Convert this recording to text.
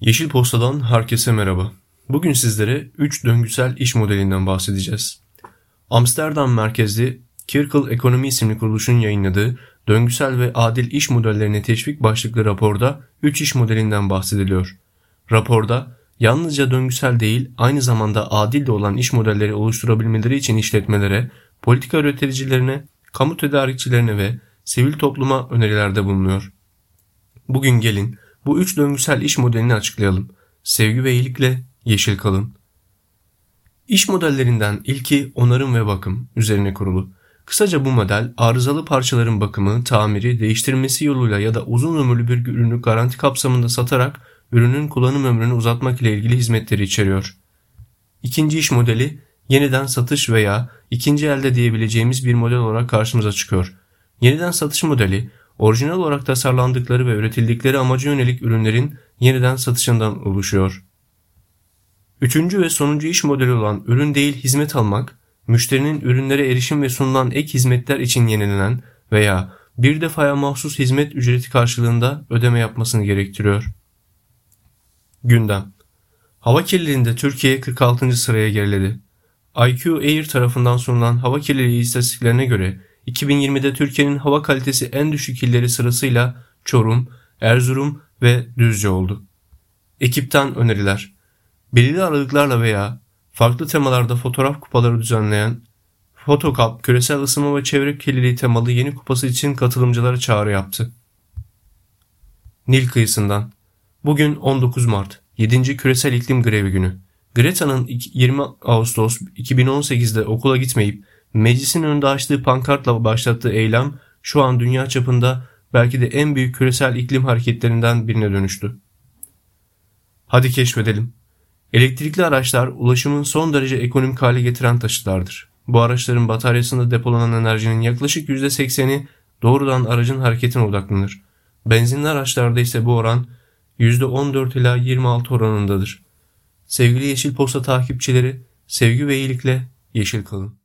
Yeşil Posta'dan herkese merhaba. Bugün sizlere 3 döngüsel iş modelinden bahsedeceğiz. Amsterdam merkezli Kirkle Ekonomi isimli kuruluşun yayınladığı Döngüsel ve Adil İş Modellerine Teşvik başlıklı raporda 3 iş modelinden bahsediliyor. Raporda yalnızca döngüsel değil aynı zamanda adil de olan iş modelleri oluşturabilmeleri için işletmelere, politika üreticilerine, kamu tedarikçilerine ve sivil topluma önerilerde bulunuyor. Bugün gelin bu üç döngüsel iş modelini açıklayalım. Sevgi ve iyilikle yeşil kalın. İş modellerinden ilki onarım ve bakım üzerine kurulu. Kısaca bu model arızalı parçaların bakımı, tamiri, değiştirilmesi yoluyla ya da uzun ömürlü bir ürünü garanti kapsamında satarak ürünün kullanım ömrünü uzatmak ile ilgili hizmetleri içeriyor. İkinci iş modeli yeniden satış veya ikinci elde diyebileceğimiz bir model olarak karşımıza çıkıyor. Yeniden satış modeli orijinal olarak tasarlandıkları ve üretildikleri amaca yönelik ürünlerin yeniden satışından oluşuyor. Üçüncü ve sonuncu iş modeli olan ürün değil hizmet almak, müşterinin ürünlere erişim ve sunulan ek hizmetler için yenilenen veya bir defaya mahsus hizmet ücreti karşılığında ödeme yapmasını gerektiriyor. Gündem Hava kirliliğinde Türkiye 46. sıraya geriledi. IQ Air tarafından sunulan hava kirliliği istatistiklerine göre 2020'de Türkiye'nin hava kalitesi en düşük illeri sırasıyla Çorum, Erzurum ve Düzce oldu. Ekipten öneriler. Belirli aralıklarla veya farklı temalarda fotoğraf kupaları düzenleyen Fotokap küresel ısınma ve çevre kirliliği temalı yeni kupası için katılımcılara çağrı yaptı. Nil kıyısından. Bugün 19 Mart, 7. Küresel İklim Grevi Günü. Greta'nın 20 Ağustos 2018'de okula gitmeyip Meclisin önünde açtığı pankartla başlattığı eylem şu an dünya çapında belki de en büyük küresel iklim hareketlerinden birine dönüştü. Hadi keşfedelim. Elektrikli araçlar ulaşımın son derece ekonomik hale getiren taşıtlardır. Bu araçların bataryasında depolanan enerjinin yaklaşık %80'i doğrudan aracın hareketine odaklanır. Benzinli araçlarda ise bu oran %14 ila 26 oranındadır. Sevgili Yeşil Posta takipçileri, sevgi ve iyilikle yeşil kalın.